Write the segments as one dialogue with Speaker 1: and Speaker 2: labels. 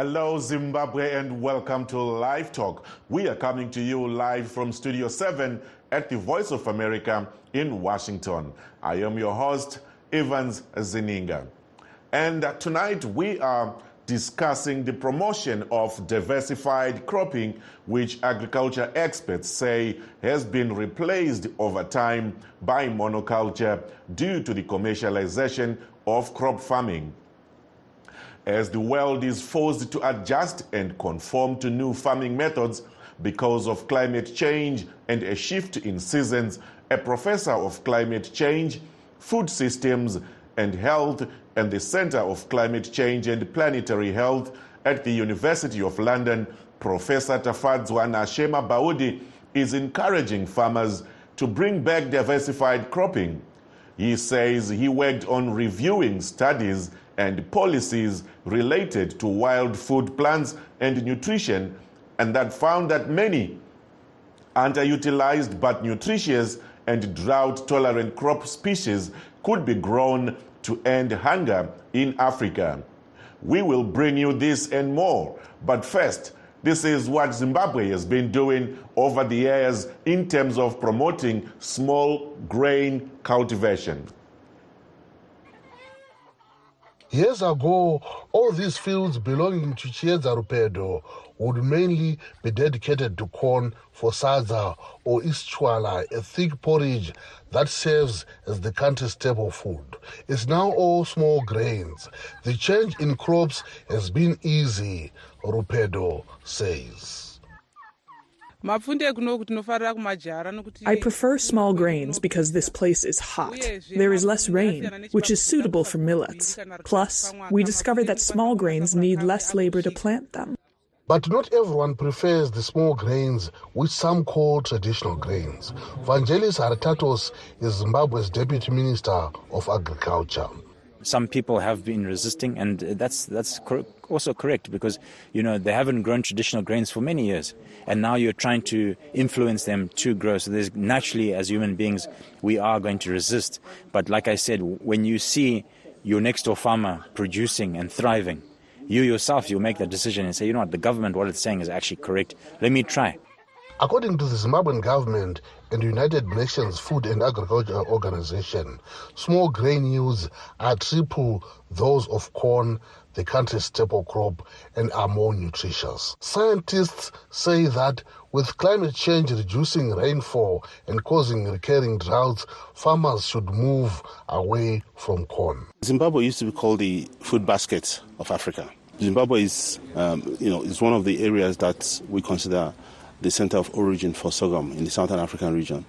Speaker 1: Hello, Zimbabwe, and welcome to Live Talk. We are coming to you live from Studio 7 at the Voice of America in Washington. I am your host, Evans Zininga. And tonight we are discussing the promotion of diversified cropping, which agriculture experts say has been replaced over time by monoculture due to the commercialization of crop farming. As the world is forced to adjust and conform to new farming methods because of climate change and a shift in seasons, a professor of climate change, food systems, and Health and the Center of Climate Change and Planetary Health at the University of London, Professor Tafadzwanashe Mabhaudhi, is encouraging farmers to bring back diversified cropping. He says he worked on reviewing studies and policies related to wild food plants and nutrition, and that found that many underutilized but nutritious and drought tolerant crop species could be grown to end hunger in Africa. We will bring you this and more. But first, this is what Zimbabwe has been doing over the years in terms of promoting small grain cultivation.
Speaker 2: Years ago, all these fields belonging to Chieza Rupedo would mainly be dedicated to corn for sadza or ischwala, a thick porridge that serves as the country's staple food. It's now all small grains. The change in crops has been easy, Rupedo says.
Speaker 3: I
Speaker 4: prefer small grains because this place is hot. There is less rain, which is suitable for millets. Plus, we discovered that small grains need less labor to plant them.
Speaker 2: But not everyone prefers the small grains, which some call traditional grains. Vangelis Haritatos is Zimbabwe's Deputy Minister of Agriculture.
Speaker 5: Some people have been resisting, and that's that's also correct because you know they haven't grown traditional grains for many years, and now you're trying to influence them to grow. So there's naturally, as human beings, we are going to resist. But like I said, when you see your next door farmer producing and thriving, you yourself you make that decision and say, you know what, the government what it's saying is actually correct. Let me try.
Speaker 2: According to the Zimbabwean government and United Nations Food and Agriculture Organization, small grain yields are triple those of corn, the country's staple crop, and are more nutritious. Scientists say that with climate change reducing rainfall and causing recurring droughts, farmers should move away from corn.
Speaker 6: Zimbabwe used to be called the food basket of Africa. Zimbabwe is, um, you know, is one of the areas that we consider the center of origin for sorghum in the Southern African region.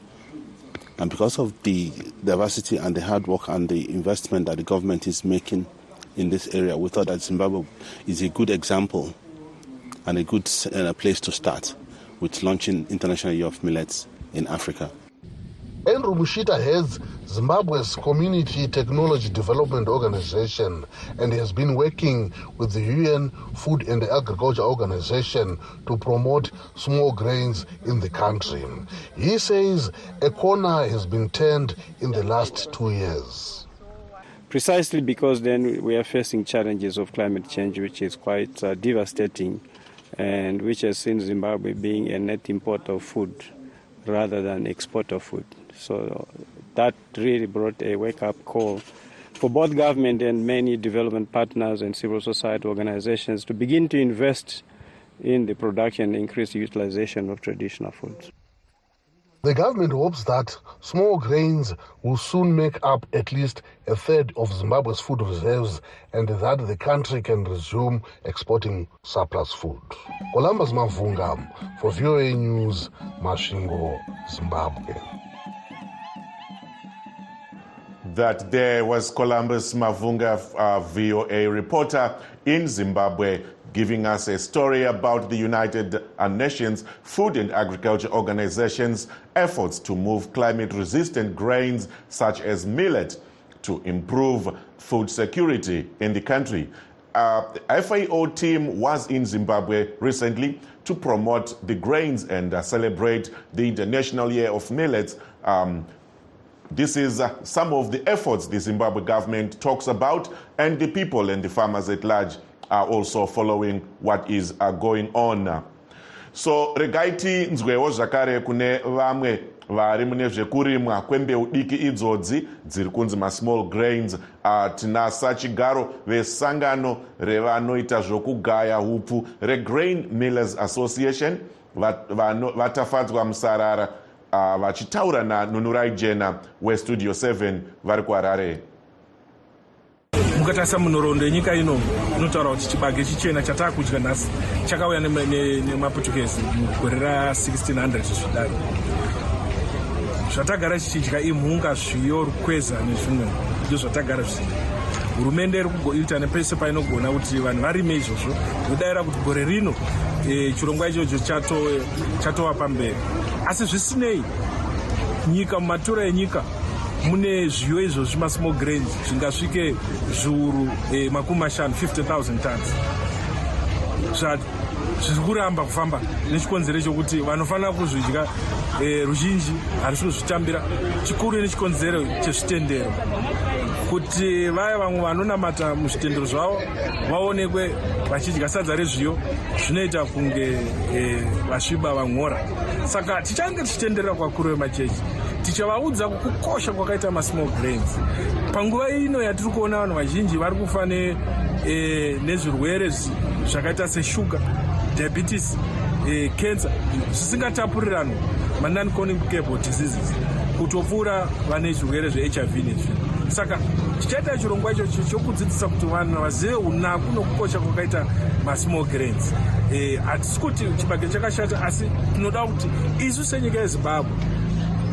Speaker 6: And because of the diversity and the hard work and the investment that the government is making in this area, we thought that Zimbabwe is a good example and a good uh, place to start with launching International Year of Millets in Africa.
Speaker 2: Andrew Mushita heads Zimbabwe's Community Technology Development Organization and has been working with the UN Food and Agriculture Organization to promote small grains in the country. He says a corner has been turned in the last two years.
Speaker 7: Precisely because then we are facing challenges of climate change, which is quite uh, devastating and which has seen Zimbabwe being a net importer of food rather than exporter of food. So that really brought a wake up call for both government and many development partners and civil society organizations to begin to invest in the production and increase the utilization of traditional foods.
Speaker 2: The government hopes that small grains will soon make up at least a third of Zimbabwe's food reserves and that the country can resume exporting surplus food. Columbus Mavunga for VOA News, Masvingo, Zimbabwe.
Speaker 1: That there was Columbus Mavunga, uh, VOA reporter in Zimbabwe, giving us a story about the United Nations Food and Agriculture Organization's efforts to move climate resistant grains such as millet to improve food security in the country. Uh, the FAO team was in Zimbabwe recently to promote the grains and uh, celebrate the International Year of Millets. Um, this is uh, some of the efforts the Zimbabwe government talks about, and the people and the farmers at large are also following what is uh, going on. So regai tinzwewo zvakare kune vamwe vari mune zvekurimwa. Kwembeu diki idzodzi dziri kunzi masmall grains. Uh, tinasa chigaro vesangano revanoita zvokugaya upfu regrain millers association. Vatafadzwa musarara. Uh, vachitaura nanunurai jena westudio 7 vari kuharare
Speaker 8: mukatarisa munhoroondo yenyika ino inotaura kuti chibage chichena chataakudya nhasi chakauya nemaportuguese mugore ra1600 zvidaro. Zvatagara chichidya imhunga zviyo rukweza nezvimwe ndo zvatagara zvichidya hurumende iri kugoita nepese painogona kuti vanhu varime izvozvo nodayira kuti gore rino e, chirongwa ichocho chatova pamberi. Asi zvisinei nyika mumatura enyika mune zviyo izvozvi masmall grains zvingasvike zviuru e, makumi mashanu 50 000 tons. Zviri kuramba kufamba nechikonzero chokuti vanofanira kuzvidya e, ruzhinji harisi kuzvitambira chikuru nechikonzero chezvitendero. Kuti vaya vamwe vanonamata muzvitendero zvavo vaonekwe vachidya sadza rezviyo zvinoita kunge e, vasviba vamhora saka tichange tichitenderera kwakuru vemachechi tichavaudza kukosha kwakaita masmall grains. Panguva ino yatiri kuona vanhu vazhinji vari kufa e, nezvirwere zvakaita seshuga diabetes e, cancer zvisingatapurirano. Manoncommunicable diseases kutopfuura vane zvirwere zvehiv nezvi. Saka tichaita chirongwa ichocho chokudzidzisa kuti vanhu vazive unaku nokukosha kwakaita masmall grains. E, hatisi kuti chibage chakashata asi tinoda kuti isu senyika yezimbabwe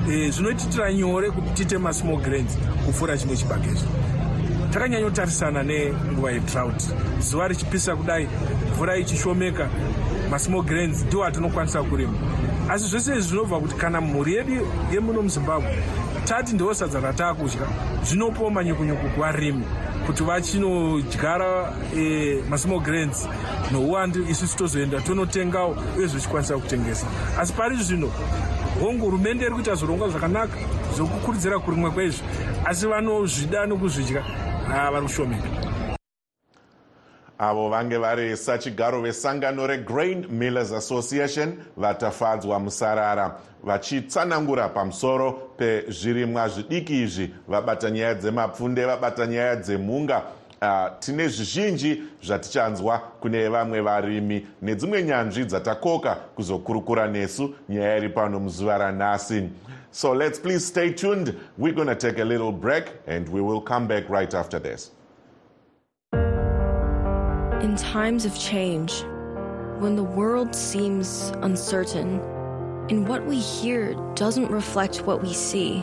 Speaker 8: zvinoititira nyore kuti tiite masmall grains kupfuura chimwe chibagezo takanyanyotarisana nenguva yetrout. Zuva richipisa kudai mvura ichishomeka masmall grains ndiwo atinokwanisa kurima. Asi zvese izvi zvinobva kuti kana mhuri yedu yemuno muzimbabwe tati ndiwo sadza rataakudya zvinopawo manyukunyuku kuvarimi kuti vachinodyara e, masmall grains. Nouwandu isusu tozoenda tonotengawo uye zvichikwanisa kutengesa. Asi pari zvino hongu hurumende iri kuita zvirongwa zvakanaka zvokukurudzira kurimwa kwezvi asi vanozvida nokuzvidya vari kushomeka.
Speaker 1: Avo vange vari sachigaro vesangano regrain millers association vatafadzwa musarara vachitsanangura pamusoro pezvirimwa zvidiki izvi vabata nyaya dzemapfunde vabata nyaya dzemhunga uh, tine zvizhinji zvatichanzwa kune vamwe varimi nedzimwe nyanzvi dzatakoka kuzokurukura nesu nyaya iri pano muzuva ranhasi. So let's please stay tuned. We're going to take a little break and we will come back right after this.
Speaker 9: In times of change when the world seems uncertain and what we hear doesn't reflect what we see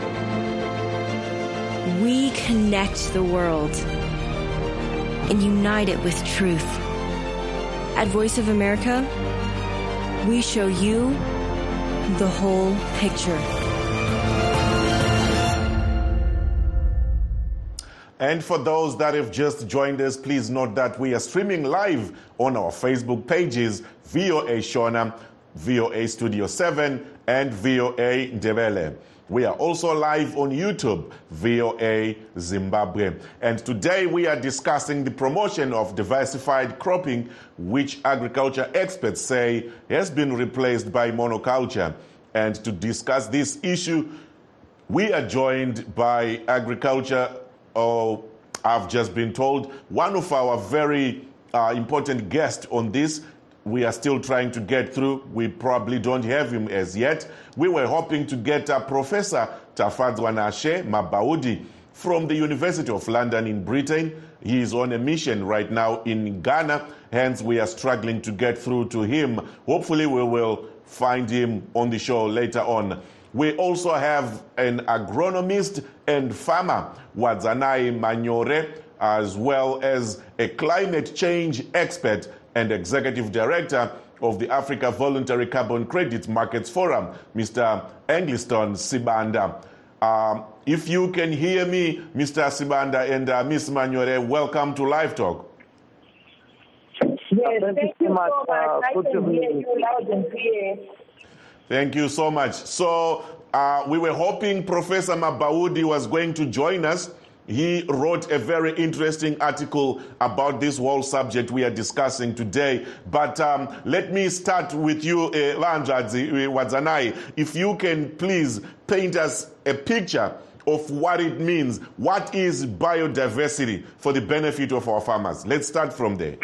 Speaker 9: we connect the world and unite it with truth. At Voice of America, we show you the whole picture.
Speaker 1: And for those that have just joined us, please note that we are streaming live on our Facebook pages VOA Shona, VOA Studio 7, and VOA Ndebele. We are also live on YouTube, VOA Zimbabwe. And today we are discussing the promotion of diversified cropping, which agriculture experts say has been replaced by monoculture. And to discuss this issue, we are joined by agriculture, oh, I've just been told, one of our very uh, important guests on this we are still trying to get through. We probably don't have him as yet. We were hoping to get a Professor Tafadzwanashe Mabhaudhi from the University of London in Britain. He is on a mission right now in Ghana, hence, we are struggling to get through to him. Hopefully, we will find him on the show later on. We also have an agronomist and farmer, Wadzanai Manyore as well as a climate change expert and executive director of the Africa Voluntary Carbon Credit Markets Forum, Mr. Engliston Sibanda. Um, if you can hear me, Mr. Sibanda and uh, Ms. Manyore, welcome to Live Talk.
Speaker 10: Yes, thank, you so much. Uh, I can hear you loud and clear.
Speaker 1: Thank you so much. So, uh, we were hoping Professor Mabhaudhi was going to join us he wrote a very interesting article about this whole subject we are discussing today. But um, let me start with you, uh, uh, Wadzanai. If you can please paint us a picture of what it means. What is biodiversity for the benefit of our farmers? Let's start from there.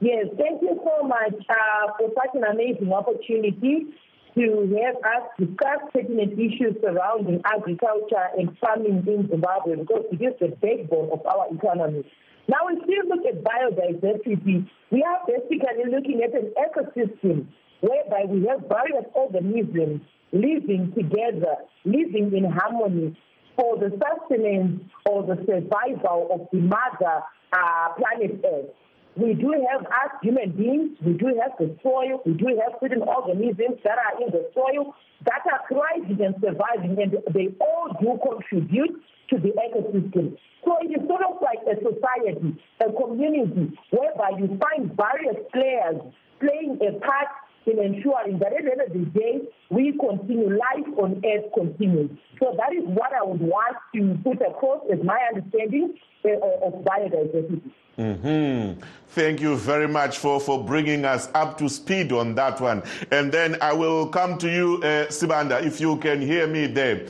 Speaker 10: Yes, thank you so much uh, for such an amazing opportunity to have us discuss pertinent issues surrounding agriculture and farming in Zimbabwe because it is the backbone of our economy. Now, if we look at biodiversity, we are basically looking at an ecosystem whereby we have various organisms living together, living in harmony for the sustenance or the survival of the mother uh, planet Earth. We do have us human beings, we do have the soil, we do have certain organisms that are in the soil that are thriving and surviving, and they all do contribute to the ecosystem. So it is sort of like a society, a community, whereby you find various players playing a part in ensuring that at the end of the day, we continue, life on earth continues. So that is what I would want to put across as my understanding uh, of biodiversity.
Speaker 1: Mm-hmm. Thank you very much for, for bringing us up to speed on that one. And then I will come to you, uh, Sibanda, if you can hear me there.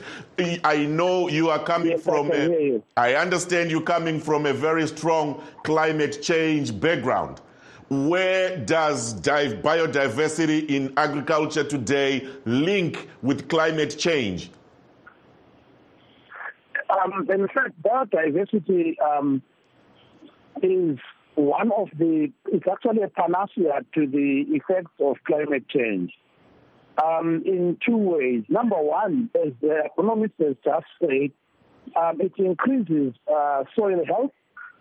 Speaker 1: I know you are coming
Speaker 10: yes,
Speaker 1: from,
Speaker 10: I,
Speaker 1: a, I understand you coming from a very strong climate change background. Where does biodiversity in agriculture today link with climate change?
Speaker 11: Um, in fact, biodiversity um, is one of the, it's actually a panacea to the effects of climate change um, in two ways. Number one, as the economist has just said, um, it increases uh, soil health,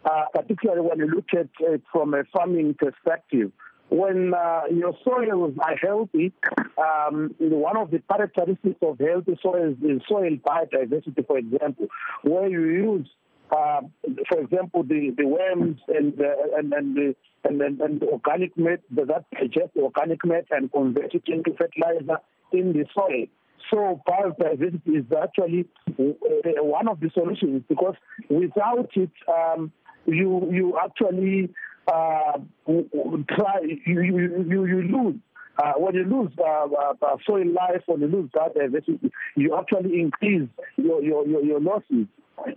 Speaker 11: uh, particularly when you look at it from a farming perspective. When uh, your soils are healthy, um, one of the characteristics of healthy soils is soil biodiversity, for example, where you use uh, for example, the, the worms and, uh, and, and, the, and, and, and organic matter that digest organic matter and convert it into fertilizer in the soil. So biodiversity is actually uh, one of the solutions because without it, um, you you actually uh, try you, you, you, lose uh, when you lose uh, uh, soil life, when you lose biodiversity, you actually increase your, your, your, your losses.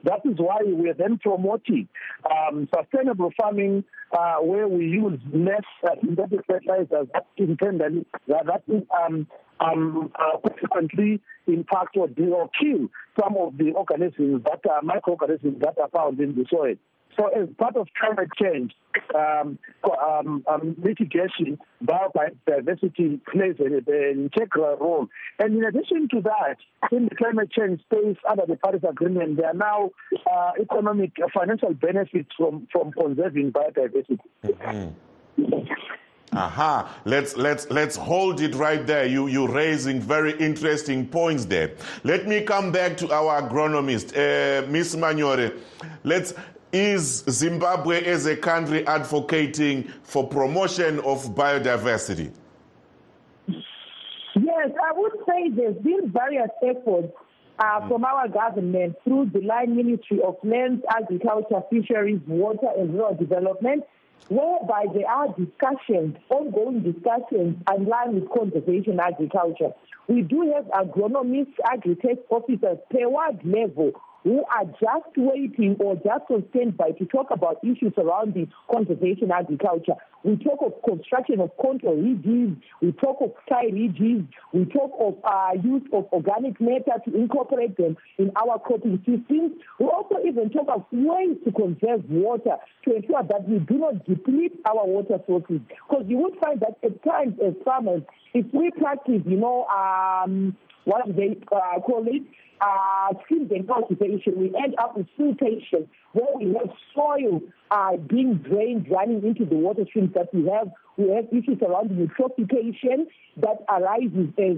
Speaker 11: That is why we are then promoting um, sustainable farming uh, where we use less uh, fertilizers that that, that um, um, uh, consequently impact or, or kill some of the organisms that are microorganisms that are found in the soil. So, as part of climate change um, um, um, mitigation, biodiversity plays an, integral role. And in addition to that, in the climate change space under the Paris Agreement, there are now uh, economic, uh, financial benefits from, from conserving biodiversity.
Speaker 1: Mm-hmm. Aha, let's let's let's hold it right there. You you raising very interesting points there. Let me come back to our agronomist, uh, Miss Manyore. Let's is Zimbabwe as a country advocating for promotion of biodiversity?
Speaker 10: Yes, I would say there's been various efforts uh, mm. from our government through the line Ministry of Lands, Agriculture, Fisheries, Water and Rural Development, whereby there are discussions, ongoing discussions in line with conservation agriculture. We do have agronomists, Agritex officers per ward level who are just waiting or just on standby to talk about issues surrounding conservation agriculture. We talk of construction of contour ridges, we talk of sky ridges, we talk of uh, use of organic matter to incorporate them in our cropping systems. We also even talk of ways to conserve water to ensure that we do not deplete our water sources. Because you would find that at times as farmers, if we practice, you know, um, what they uh, call it, uh, seeds and cultivation. We end up with siltation, where we have soil uh, being drained, running into the water streams that we have. We have issues around eutrophication that arises as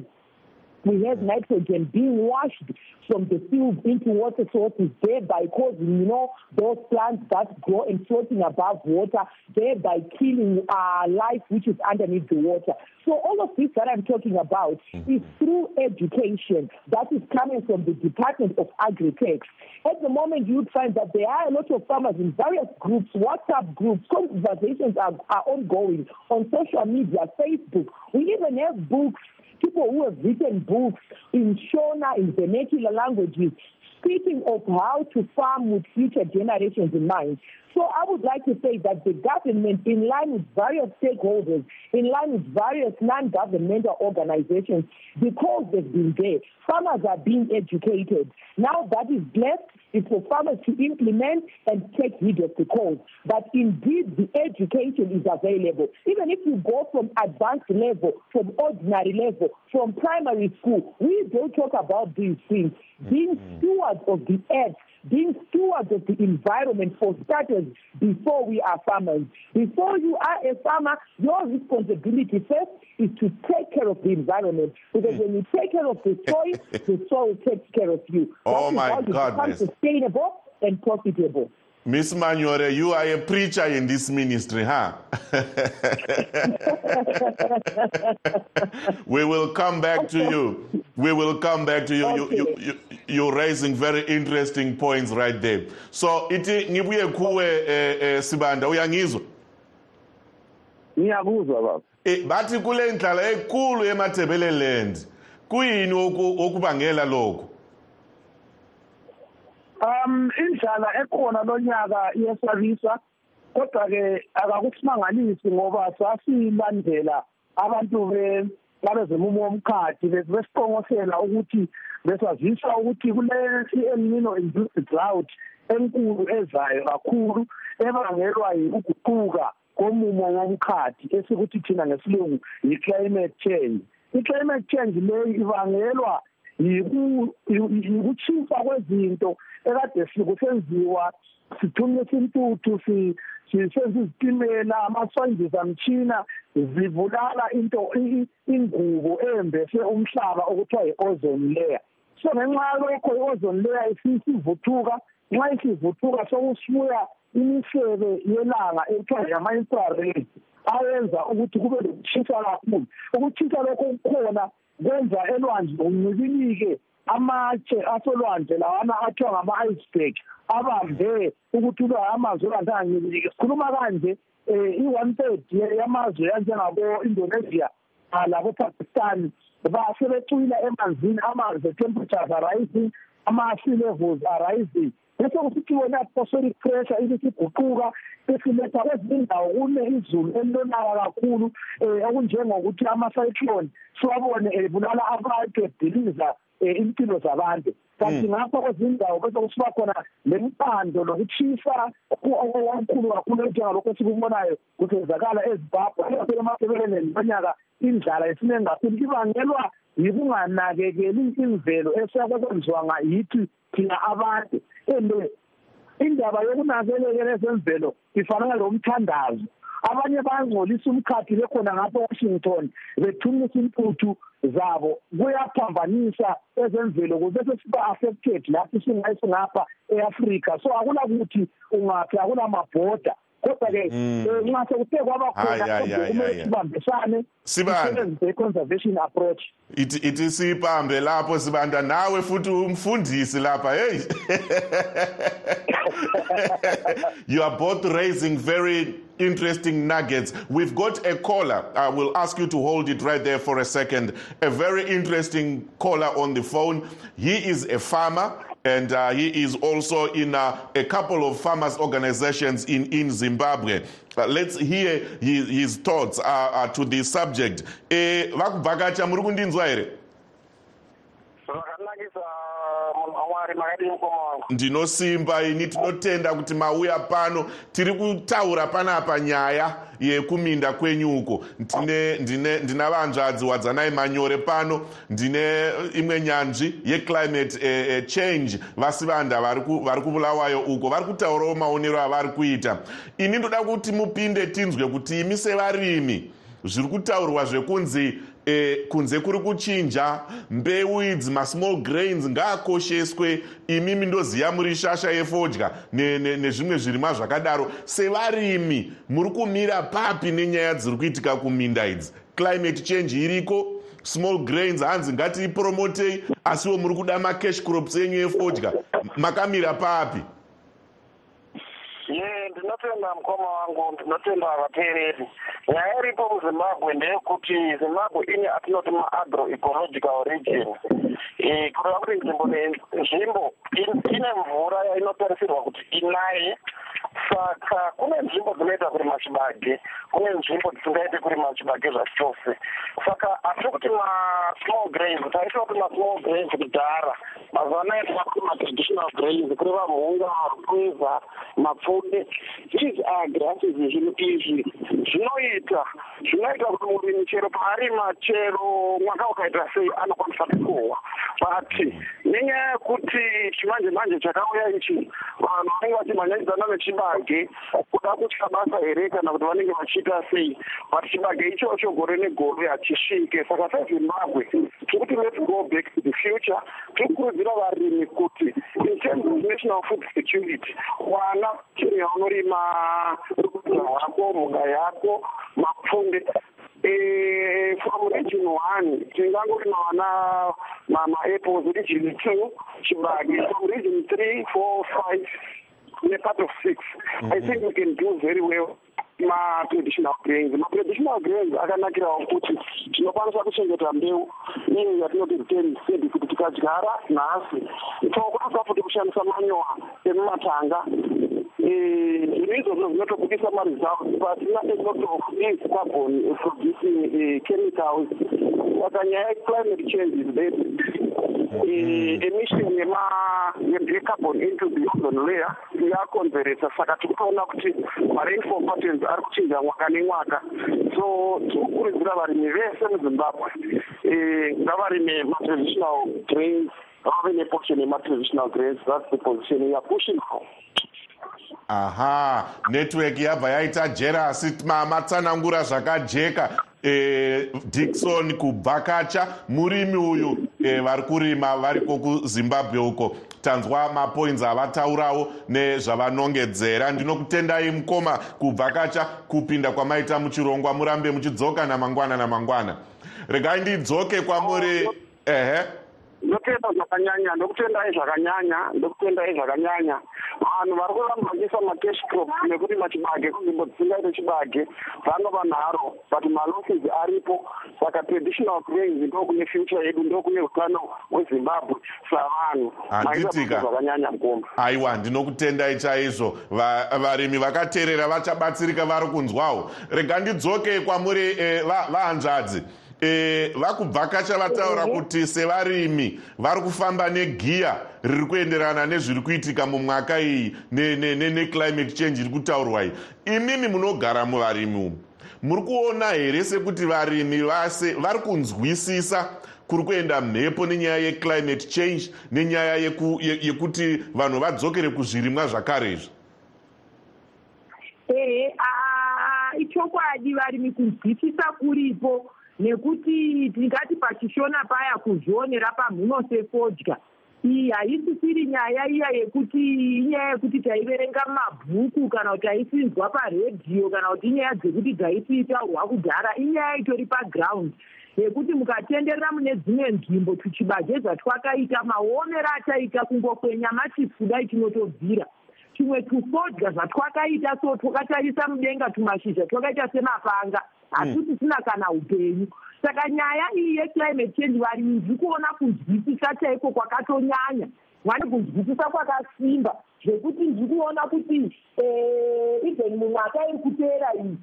Speaker 10: we have nitrogen being washed from the fields into water sources, thereby causing, you know, those plants that grow and floating above water, thereby killing uh, life which is underneath the water. So all of this that I'm talking about mm-hmm. is through education that is coming from the Department of Agritex. At the moment, you would find that there are a lot of farmers in various groups, WhatsApp groups, conversations are, are ongoing on social media, Facebook. We even have books people who have written books in Shona, in vernacular languages, speaking of how to farm with future generations in mind. So I would like to say that the government, in line with various stakeholders, in line with various non-governmental organizations, because they've been there, farmers are being educated. Now that is left is for farmers to implement and take heed of the cause. But indeed, the education is available. Even if you go from advanced level, from ordinary level, from primary school, we don't talk about these things. Being mm-hmm. stewards of the earth being stewards of the environment for starters before we are farmers. Before you are a farmer, your responsibility first is to take care of the environment. Because when you take care of the soil, the soil takes care of you.
Speaker 1: Oh my God!
Speaker 10: Sustainable and profitable.
Speaker 1: Miss Manyore, you are a preacher in this ministry, huh? we will come back to you. We will come back to you. Okay. You, you, you. are raising very interesting points right there. So, iti ngibuye kuwe eh, eh, Sibanda, uyangizwa?
Speaker 11: Ngiyakuzwa baba.
Speaker 1: Eh bathi kule ndlala enkulu emathebele land. Kuyini okubangela lokho?
Speaker 11: Um indlala ekhona lonyaka iyesabisa kodwa ke akakusimangalisi ngoba sasilandela abantu be babezemumo womkhathi besiqongosela ukuthi besazisa ukuthi kule El Nino induced drought enkulu ezayo kakhulu ebangelwa yikuguquka komumo womkhathi esikuthi thina ngesilungu yi-climate change. I-climate change leyi ibangelwa yikutshintsha kwezinto ekade sikusenziwa sithunyisa intuthu sisenza izitimela amaswandiza mtshina zibulala into ingubo embese umhlaba okuthiwa yi-ozone layer. So ngenxa yalokho i-ozone layer isivuthuka nxa isivuthuka sokusibuya imisebe yelanga ekuthiwa yama-infrared ayenza ukuthi kube lokutshisa kakhulu. Ukutshisa lokho kukhona kwenza elwandle kuncibilike amatshe asolwandle lawana athiwa ngama-iceberg abambe ukuthi ube amazwe olwandle angancibilike sikhuluma kanje um i-one third yamazwe anjengabo-indonesia labo-pakistan basebecwila emanzini amanzi temperatures are rising ama-sea levels are rising. Bese kusithi wona atmospheric pressure ibisiguquka besiletha kwezinye indawo kune izulu elilonaka kakhulu um okunjengokuthi ama-cyclone. Siwabone ebulala abantu ediliza um impilo zabantu. Kanti ngapha kwezinye indawo bese kusiba khona lempando lokutshisa okukhulu kakhulu enjengalokho esikubonayo kusenzakala ezimbabwe emasebeleleni lonyaka indlala esinengi kakhulu. Ibangelwa yikunganakekeli imvelo esiyakwenziwa yithi thina abantu. And indaba yokunakekela ezemvelo ifanana lomthandazo abanye bayangcolisa umkhathi bekhona ngapha e-washington bethumisa imputhu zabo kuyaphambanisa ezemvelo kubese siba-affected lapho singayisingapha e-afrika. So akulakuthi ungaphi akulamabhoda kodwa-ke mm. eh, nxa sekuthe kwaba khona kumele sibambisane sisebenzise i-conservation approach
Speaker 1: ithi ithi siyibambe lapho sibanda nawe futhi umfundisi lapha hey you are both raising very interesting nuggets. We've got a caller. I will ask you to hold it right there for a second. A very interesting caller on the phone. He is a farmer and uh, he is also in uh, a couple of farmers organizations in, in Zimbabwe. Uh, let's hear his, his thoughts uh, to the subject. Ndinosimba ini tinotenda kuti mauya pano. Tiri kutaura panapa nyaya yekuminda kwenyu uko. Ndina vanzvadzi wadzanai manyore pano. Ndine imwe nyanzvi yeclimate eh, eh, change vasivanda vari kuvulawayo uko. Vari kutaurawo maonero avari kuita. Ini ndoda kuti mupinde tinzwe kuti imi sevarimi zviri kutaurwa zvekunzi e, kunze kuri kuchinja mbeu idzi masmall grains ngaakosheswe. Imimi ndoziva muri shasha yefodya nezvimwe ne, ne zvirimwa zvakadaro. Sevarimi muri kumira papi nenyaya dziri kuitika kuminda idzi. Climate change iriko? Small grains hanzi ngatiipromotei asiwo muri kuda macash crops enyu efodya. Makamira papi.
Speaker 12: Ye ndinotenda mukoma wangu ndinotenda vateereri. Nyaya iripo muzimbabwe ndeyekuti zimbabwe ine atinoti maagroecological region. Kureva kuti nzvimbo nenzvimbo ine mvura yainotarisirwa kuti inaye saka kune nzvimbo dzinoita kurima chibage kune nzvimbo dzisingaiti kurima chibage zvachose saka hatiri kuti masmall grains taitiwa kuti masmall grains kudhara. Mazuva anaya taakuti matraditional grains kureva mhunga rupweza mapfunde. These are grasses zvinhu izvi zvinoita zvinoita kuti murimi chero paarima chero mwaka ukaita sei anokwanisa kukohwa but nenyaya yekuti chimanje manje chakauya ichi vanhu vanenge vachimhanyanidzana nechibage kuda kutya basa here kana kuti vanenge vachiita sei? But chibage ichocho gore negore hachisvike. Saka sezimbabwe tiri kuti lets go back to the future. Tiri kukurudzira varimi kuti in terms of national food security wana chero yaunorima rukudza rwako mhuka yako mapfunde from region one tingangorima vana maapples region two chibage from region three four five nepart of six. Mm -hmm. i think we can do very well. Matraditional grains matraditional grains akanakirawo kuti tinokwanisa kuchengeta mbeu iyo yatinoti retain seed kuti tikadyara nhasi tinokwanisa futi kushandisa manyowa emumatanga. Zvinhu izvozvo zvinotobudisa maresults pasina these carbon producing chemicals. Saka nyaya yeclimate change is that emission yecarbon into the ozone layer yakonzeresa saka tiri kuona kuti marainfall patterns ari kuchinja mwaka nemwaka so tiri kukurudzira varimi vese muzimbabwe ngavarime matraditional grains vave neportion yematraditional grains. That's the position we are pushing for.
Speaker 1: Aha network yabva yaita jerasi matsanangura zvakajeka e, dikson kubvakacha. Murimi uyu e, vari kurima variko kuzimbabwe uko. Tanzwa mapoints avataurawo nezvavanongedzera. Ndinokutendai mukoma kubvakacha kupinda kwamaita muchirongwa murambe muchidzoka namangwana namangwana. Regai ndidzoke kwamuri ehe
Speaker 12: ndotenda zvakanyanya ndokutendai zvakanyanya ndokutendai zvakanyanya. Vanhu vari kuramba vachiisa macash crops nekuti machibage kunzvimbo dzisingaite chibage vanova nharo but malosses aripo. Saka traditional grains ndo kune future yedu ndo kune utano hwezimbabwe savanhu.
Speaker 1: Handitika
Speaker 12: zvakanyanya mukoma
Speaker 1: aiwa ndinokutendai chaizvo. Varimi vakateerera vachabatsirika vari kunzwawo. Rega ndidzoke kwamuri vahanzvadzi va e, vakubvakacha vataura kuti sevarimi vari kufamba negiya riri kuenderana nezviri kuitika mumwaka iyi neclimate ne, ne change iri kutaurwa iyi imimi munogara muvarimi umu muri kuona here sekuti varimi vase vari kunzwisisa kuri kuenda mhepo nenyaya yeclimate change nenyaya yeku, ye, yekuti vanhu vadzokere kuzvirimwa zvakare izvi
Speaker 10: ehe ichokwadi varimi kunzwisisa kuripo nekuti tingati pachishona paya kuzvionera pamhuno sefodya iyi haisisiri nyaya iya yekuti inyaya yekuti taiverenga mabhuku kana kuti taisinzwa paredhiyo kana kuti inyaya dzekuti dzaisitaurwa kudhara inyaya itori paground. Yekuti mukatenderera mune dzimwe nzvimbo tuchibage zvatwakaita maonero ataita kungokwenya matifudai tinotobvira tumwe tufodya zvatwakaita so twakatarisa mudenga tumashizha twakaita semapanga hatuti tisina kana upenyu. Saka nyaya iyi yeclimate change varimi ndiri kuona kunzwisisa chaiko kwakatonyanya. Vane kunzwisisa kwakasimba? Zvekuti ndiri kuona kuti even mumwaka iri kuteera iyi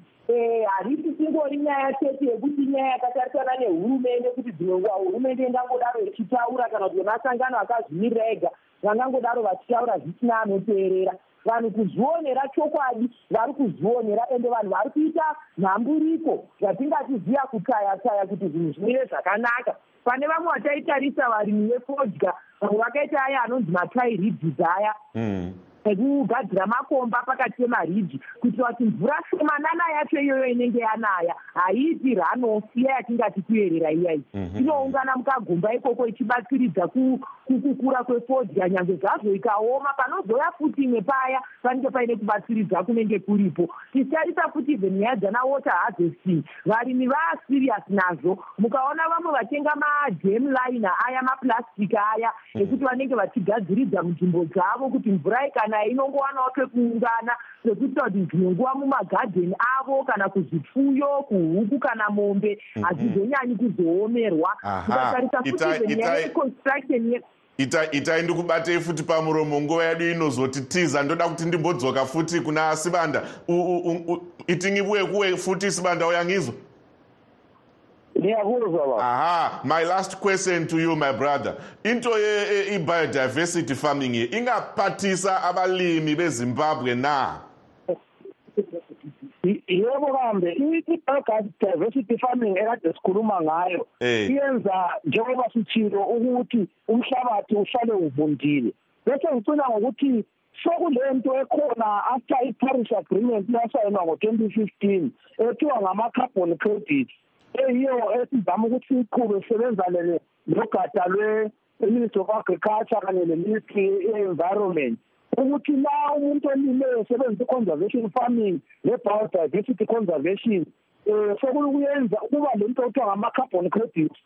Speaker 10: harisi singori nyaya chete yekuti nyaya yakatarisana nehurumende kuti dzimwe nguva hurumende ingangodaro ichitaura kana kuti vemasangano akazvimirira ega vangangodaro vachitaura zvisina anoteerera vanhu kuzvionera chokwadi vari kuzvionera ende vanhu vari kuita nhamburiko zvatingatiziya kutaya taya kuti zvinhu zvimire zvakanaka. Pane vamwe vataitarisa varimi vefodya vamwe vakaita aya anonzi matairidhis aya mm ekugadzira makomba pakati pemaridhi kuitira kuti mvura shomanana yacho iyoyo inenge yanaya haiiti ranofiya yatingati kuyerera iyai. Mhm. inoungana mukagomba ikoko ichibatsiridza kukukura kwefodya nyange zvazvo ikaoma panozoya futi imwe paya panenge paine kubatsiridza kunenge kuripo. Tichitarisa futi zenyaya dzana water harvesting. Varimi vaasirias nazvo. Mukaona vamwe vatenga madam liner aya mapurastic aya mhm. ekuti vanenge vachigadziridza munzvimbo dzavo kuti mvura ikana kana inongowanawo pekuungana pekuita kuti dzimwe nguva mumagadheni avo kana kuzvipfuyo kuhuku kana mombe mhm. hazvizonyanyi kuzoomerwa. Ukatarisa futi zenyaya yeconstruction
Speaker 1: ita itai ndikubatei futi pamuromo nguva yedu inozotitiza ndoda kuti ndimbodzoka futi kuna sibanda. Itingibuye kuwe futi sibanda uyangizwa aha my last question to you my brother. Into i-biodiversity farming ye ingaphathisa abalimi bezimbabwe na?
Speaker 11: Yebo kambe i-biodiversity farming ekade sikhuluma ngayo iyenza njengoba sitshilo ukuthi umhlabathi uhlale uvundile. Bese ngicina ngokuthi sokulento ekhona after i-paris agreement yasayinwa ngo-twenty fifteen ethiwa ngama-carbon credits. Eyiyo esizama ukuthi siyiqhube sisebenzane nogada lwe-ministry of agriculture kanye ne-ministry ye-environment. Ukuthi la umuntu olileyo esebenzisa i-conservation farming ne-biodiversity conservation um sokulukuyenza ukuba le nto kuthiwa ngama-carbon credits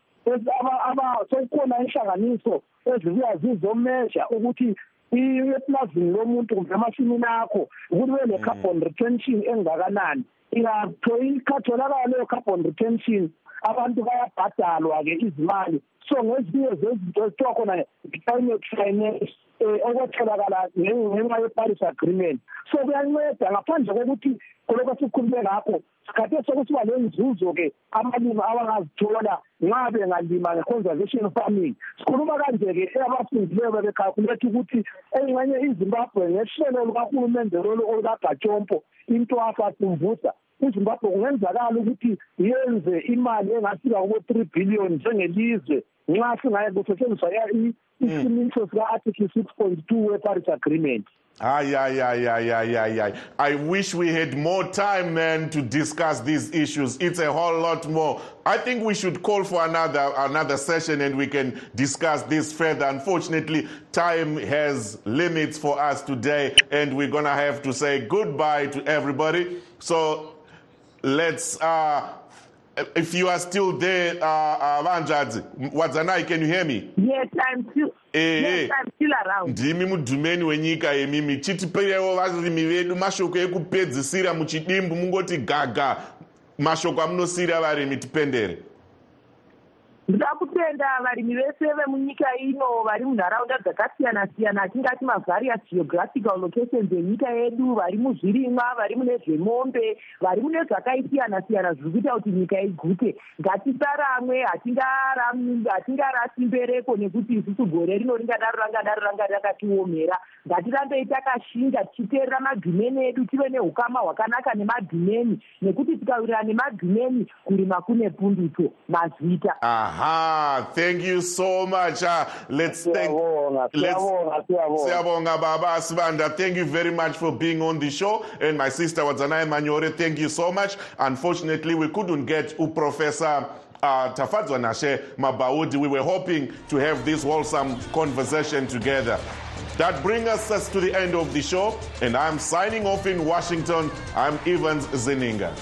Speaker 11: sekukhona inhlanganiso ezibuya zizomeasure ukuthi eplazini lomuntu kumbe emasimini akho ukuthi kube ne-carbon retention engakanani? Ikhatholakala leyo carbon retention abantu bayabhadalwa-ke izimali. So ngezinye zezinto ezithiwa khona i-climate finance um okwetholakala ngenxa ye-paris agreement. So kuyanceda ngaphandle kokuthi kolokho sikukhulume ngakho sikhathe sokusiba lenzuzo-ke abalimi abangazithola nxa bengalima nge-conservation farming. Sikhuluma kanje-ke abafundileyo bebekhalkuletha ukuthi engxenye izimbabwe ngehlelo lukahulumende lolu olukagajompo into asatumvusa izimbabwe kungenzakala ukuthi yenze imali engafika kubo-three billion njengelizwe nxa singaye kusetshenziswa isimiso sika-article six point two we-paris agreement
Speaker 1: Ay, ay, ay, ay, ay, ay, ay. I wish we had more time, man, to discuss these issues. It's a whole lot more. I think we should call for another another session and we can discuss this further. Unfortunately, time has limits for us today, and we're gonna have to say goodbye to everybody. So let's uh, if you are still there uh, uh, vanjadzi wadzanai can you hear me?
Speaker 10: Yes i'm still Yes, I'm still around.
Speaker 1: ndimi mudhumeni wenyika yemimi. Chitipirewo varimi vedu mashoko ekupedzisira muchidimbu mungoti gaga. Mashoko amunosiyira varimi tipendere.
Speaker 10: Ndoda kutenda varimi vese vemunyika ino vari munharaunda dzakasiyana siyana atingati mavarious geographical locations enyika yedu vari muzvirimwa vari mune zvemombe vari mune zvakaisiyana siyana zviri kuita kuti nyika igute ngatisaramwe hatingarasi mbereko nekuti isusu gore rino ringadaro rangadaro ranga rakatiomera ngatirambei takashinga tichiteerera madhumeni edu tive neukama hwakanaka nemadhumeni nekuti tikawirira nemadhumeni kurima kune punduto mazita.
Speaker 1: Aha thank you so much uh, let's thank let's siyabonga baba sibanda thank you very much for being on the show and my sister wadzanai manyore thank you so much unfortunately we couldn't get uprofessor uh, Tafadzwa Nashe Mabhaudhi. We were hoping to have this wholesome conversation together. That brings us to the end of the show, and I'm signing off in Washington. I'm Evans Zeninga.